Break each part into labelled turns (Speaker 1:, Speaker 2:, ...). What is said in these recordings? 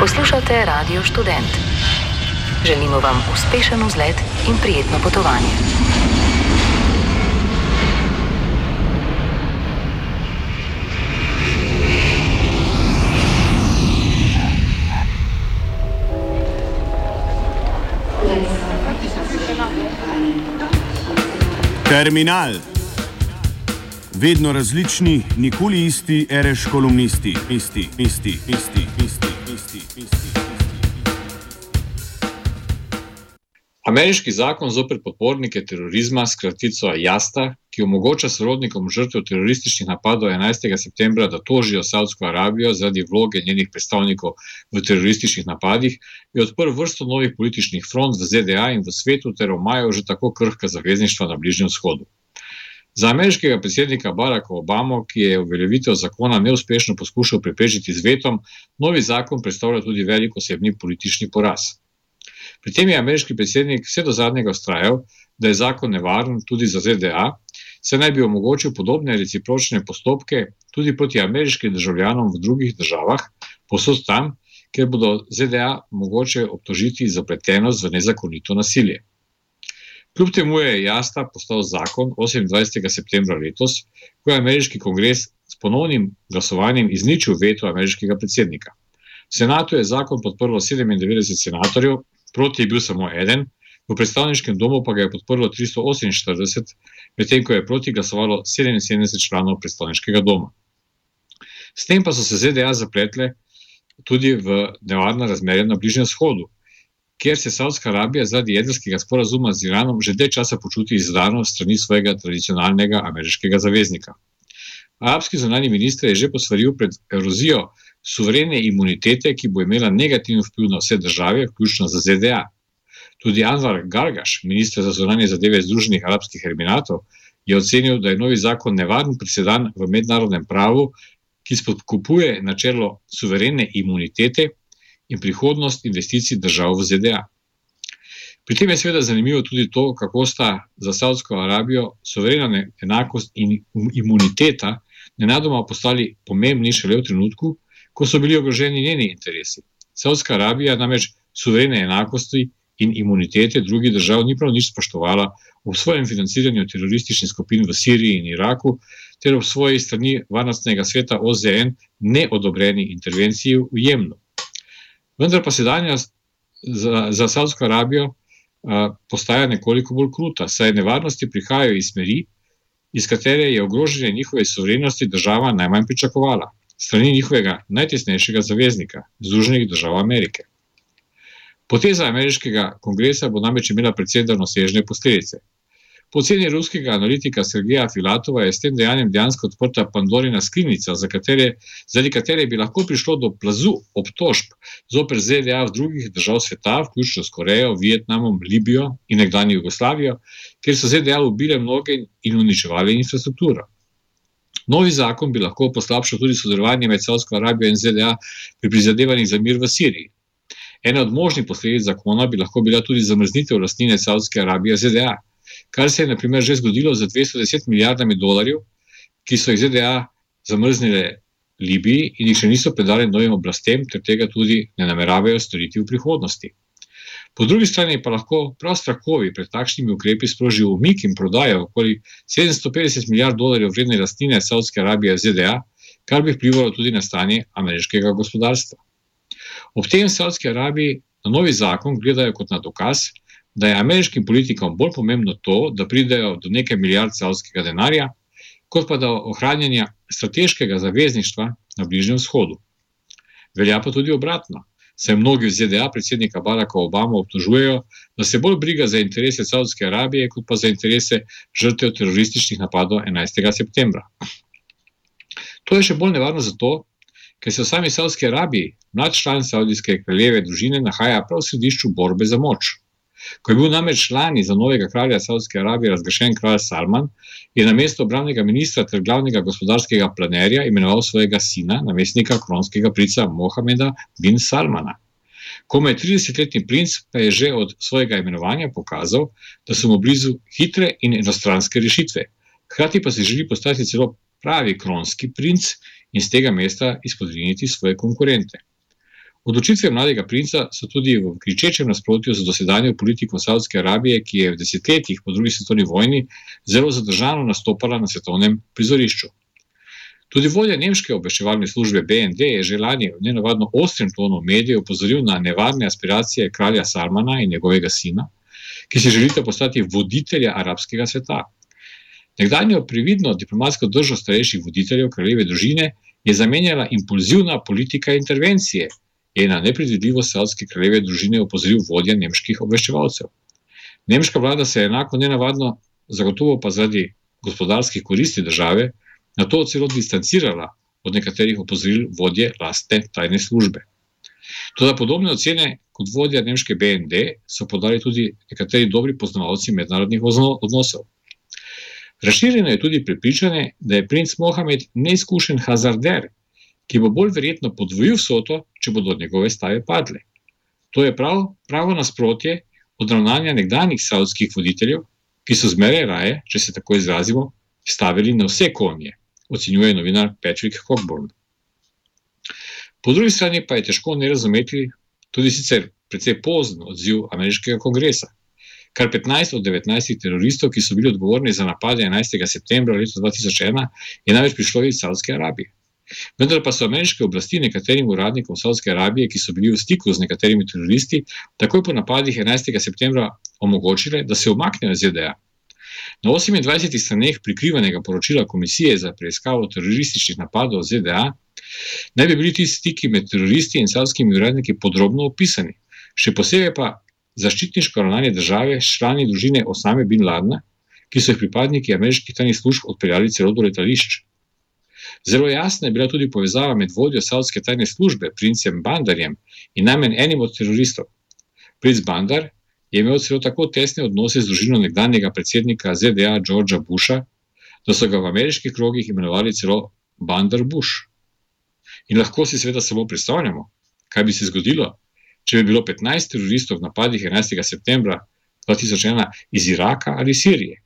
Speaker 1: Poslušate Radio Student. Želimo vam uspešen vzlet in prijetno potovanje.
Speaker 2: Terminal. Vedno različni, nikoli isti, reš kolumnisti, isti, isti, isti, isti, isti,
Speaker 3: Ameriški zakon zoper podpornike terorizma, skratico JASTA, ki omogoča sorodnikom žrtev terorističnih napadov 11. septembra, da tožijo Saudsko Arabijo zaradi vloge njenih predstavnikov v terorističnih napadih, je odprl vrsto novih političnih front v ZDA in v svetu ter omajajo že tako krhka zavezništva na Bližnjem vzhodu. Za ameriškega predsednika Baracka Obama, ki je uveljavitev zakona neuspešno poskušal preprečiti z vetom, novi zakon predstavlja tudi velik osebni politični poraz. Pri tem je ameriški predsednik vse do zadnjega ustrajal, da je zakon nevaren tudi za ZDA, saj naj bi omogočil podobne recipročne postopke tudi proti ameriškim državljanom v drugih državah, posod tam, kjer bodo ZDA mogoče obtožiti za pletenost v nezakonito nasilje. Kljub temu je jasna postal zakon 28. septembra letos, ko je ameriški kongres s ponovnim glasovanjem izničil veto ameriškega predsednika. V senatu je zakon podprlo 97 senatorjev, proti je bil samo eden, v predstavniškem domu pa ga je podprlo 348, medtem ko je proti glasovalo 77 članov predstavniškega doma. S tem pa so se ZDA zapletle tudi v nevarna razmerja na Bližnjem shodu, kjer se Saudska Arabija zaradi jedrskega sporazuma z Iranom že dlje časa počuti izdano strani svojega tradicionalnega ameriškega zaveznika. Arabski zunani minister je že posvaril pred erozijo suverene imunitete, ki bo imela negativen vpliv na vse države, vključno z ZDA. Tudi Anwar Gargaš, minister za zunanje zadeve Združenih arabskih eminatov, je ocenil, da je novi zakon nevaren presedan v mednarodnem pravu, ki spodkupuje načelo suverene imunitete in prihodnost investicij držav v ZDA. Pri tem je seveda zanimivo tudi to, kako sta za Saudsko Arabijo suverena enakost in imuniteta nenadoma postali pomembni šele v trenutku, ko so bili ogroženi njeni interesi. Saudska Arabija namreč suverene enakosti in imunitete drugih držav ni prav nič spoštovala v svojem financiranju terorističnih skupin v Siriji in Iraku, ter v svoji strani varnostnega sveta OZN neodobreni intervenciji v Jemnu. Vendar pa sedanja za, za Saudsko Arabijo a, postaja nekoliko bolj kruta, saj nevarnosti prihajajo iz smeri, iz katere je ogrožanje njihove suverenosti država najmanj pričakovala, strani njihovega najtesnejšega zaveznika, Združenih držav Amerike. Poteza ameriškega kongresa bo namreč imela precej daljnosežne posledice. Po oceni ruskega analitika Sergeja Filatova je s tem dejanjem dejansko odprta Pandorina skrinjica, katere, zaradi katere bi lahko prišlo do plazu obtožb zoper ZDA v drugih držav sveta, vključno s Korejo, Vietnamom, Libijo in nekdanjo Jugoslavijo, kjer so ZDA ubile mnoge in uničevali infrastrukturo. Novi zakon bi lahko poslabšal tudi sodelovanje med Saudsko Arabijo in ZDA pri prizadevanjih za mir v Siriji. Ena od možnih posledic zakona bi lahko bila tudi zamrznitev lastnine Saudske Arabije ZDA kar se je naprimer že zgodilo z 210 milijardami dolarjev, ki so jih ZDA zamrznile Libiji in jih še niso predali novim oblastem, ter tega tudi ne nameravajo storiti v prihodnosti. Po drugi strani pa lahko prav strahovi pred takšnimi ukrepi sprožijo umik in prodajo okoli 750 milijard dolarjev vredne lastnine Saudske Arabije v ZDA, kar bi vplivalo tudi na stanje ameriškega gospodarstva. Ob tem Saudski Arabiji na novi zakon gledajo kot na dokaz, da je ameriškim politikom bolj pomembno to, da pridejo do neke milijard savskega denarja, kot pa do ohranjanja strateškega zavezništva na Bližnjem vzhodu. Velja pa tudi obratno. Saj mnogi v ZDA predsednika Baracka Obama obtožujejo, da se bolj briga za interese Saudske Arabije, kot pa za interese žrtev terorističnih napadov 11. septembra. To je še bolj nevarno zato, ker se v sami Saudski Arabiji mlad član Saudijske kraljeve družine nahaja prav v središču borbe za moč. Ko je bil namreč lani za novega kralja Saudske Arabije razglašen kralj Salman, je na mesto obravnega ministra ter glavnega gospodarskega planerja imenoval svojega sina, namestnika kronskega princa Mohameda bin Salmana. Komaj 30-letni princ pa je že od svojega imenovanja pokazal, da so mu blizu hitre in enostranske rešitve. Hkrati pa si želi postati celo pravi kronski princ in z tega mesta izpodriniti svoje konkurente. Odločitve mladega princa so tudi v kričečem nasprotju z dosedanjo politiko Saudske Arabije, ki je v desetletjih po drugi svetovni vojni zelo zadržano nastopala na svetovnem prizorišču. Tudi vodja nemške obveščevalne službe BND je že lani v nenavadno ostrem tonu medijev opozoril na nevarne aspiracije kralja Salmana in njegovega sina, ki si želite postati voditelja arabskega sveta. Nekdanjo prividno diplomatsko držo starejših voditeljev kraljeve družine je zamenjala impulzivna politika intervencije je na nepredvidljivost savdske kraljeve družine opozoril vodja nemških obveščevalcev. Nemška vlada se je enako nenavadno, zagotovo pa zaradi gospodarskih koristi države, na to celo distancirala od nekaterih opozoril vodje lastne tajne službe. Toda podobne ocene kot vodja nemške BND so podali tudi nekateri dobri poznavalci mednarodnih odnosov. Razširjeno je tudi prepričanje, da je princ Mohamed neizkušen hazarder, ki bo bolj verjetno podvojil vsoto, če bodo njegove stave padle. To je prav, pravo nasprotje od ravnanja nekdanjih savskih voditeljev, ki so zmeraj raje, če se tako izrazimo, stavili na vse konje, ocenjuje novinar Patrick Cockburn. Po drugi strani pa je težko ne razumeti tudi sicer precej pozen odziv ameriškega kongresa. Kar 15 od 19 teroristov, ki so bili odgovorni za napade 11. septembra 2001, je največ prišlo iz Saudske Arabije. Vendar pa so ameriške oblasti nekaterim uradnikom Saudske Arabije, ki so bili v stiku z nekaterimi teroristi, takoj po napadih 11. septembra omogočile, da se umaknejo iz ZDA. Na 28 straneh prikrivanega poročila Komisije za preiskavo terorističnih napadov ZDA naj bi bili ti stiki med teroristi in savskimi uradniki podrobno opisani, še posebej pa zaščitniško ravnanje države s člani družine Osame bin Ladna, ki so jih pripadniki ameriških tajnih služb odpeljali celo do letališča. Zelo jasna je bila tudi povezava med vodjo savske tajne službe, princem Bandarjem in najmanj enim od teroristov. Princ Bandar je imel celo tako tesne odnose z družino nekdanjega predsednika ZDA Georgea Busha, da so ga v ameriških krogih imenovali celo Bandar Bush. In lahko si seveda samo predstavljamo, kaj bi se zgodilo, če bi bilo 15 teroristov v napadih 11. septembra 2001 iz Iraka ali Sirije.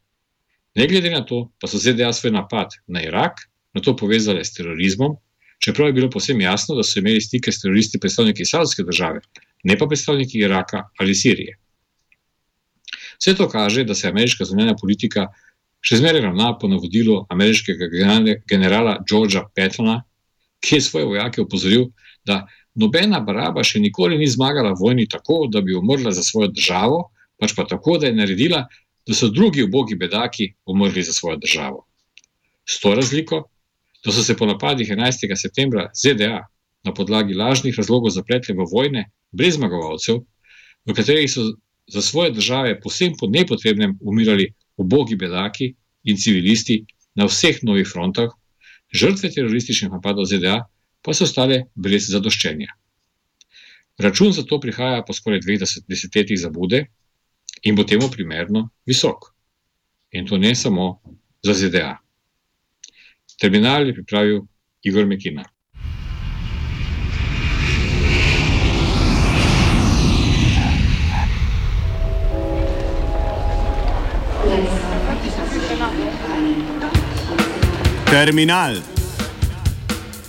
Speaker 3: Ne glede na to, pa so ZDA svoj napad na Irak na to povezale s terorizmom, čeprav je bilo posebno jasno, da so imeli stike s teroristi predstavniki Saudske države, ne pa predstavniki Iraka ali Sirije. Vse to kaže, da se ameriška zunanja politika še zmeraj ravna po navodilu ameriškega generala Georgea Pattona, ki je svoje vojake upozoril, da nobena baraba še nikoli ni zmagala v vojni tako, da bi umrla za svojo državo, pač pa tako, da je naredila, da so drugi ubogi bedaki umrli za svojo državo. S to razliko, da so se po napadih 11. septembra ZDA na podlagi lažnih razlogov zapletli v vojne brez zmagovalcev, v katerih so za svoje države posebno po nepotrebnem umirali ubogi bedaki in civilisti na vseh novih frontah, žrtve terorističnih napadov ZDA pa so ostale brez zadoščenja. Račun za to prihaja po skoraj dveh desetletjih zabude in bo temu primerno visok. In to ne samo za ZDA. Terminal je pripravil Igor Mekina.
Speaker 2: Terminal.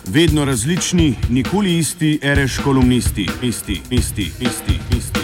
Speaker 2: Vedno različni, nikoli isti, reš kolumnisti, isti, isti, isti, isti.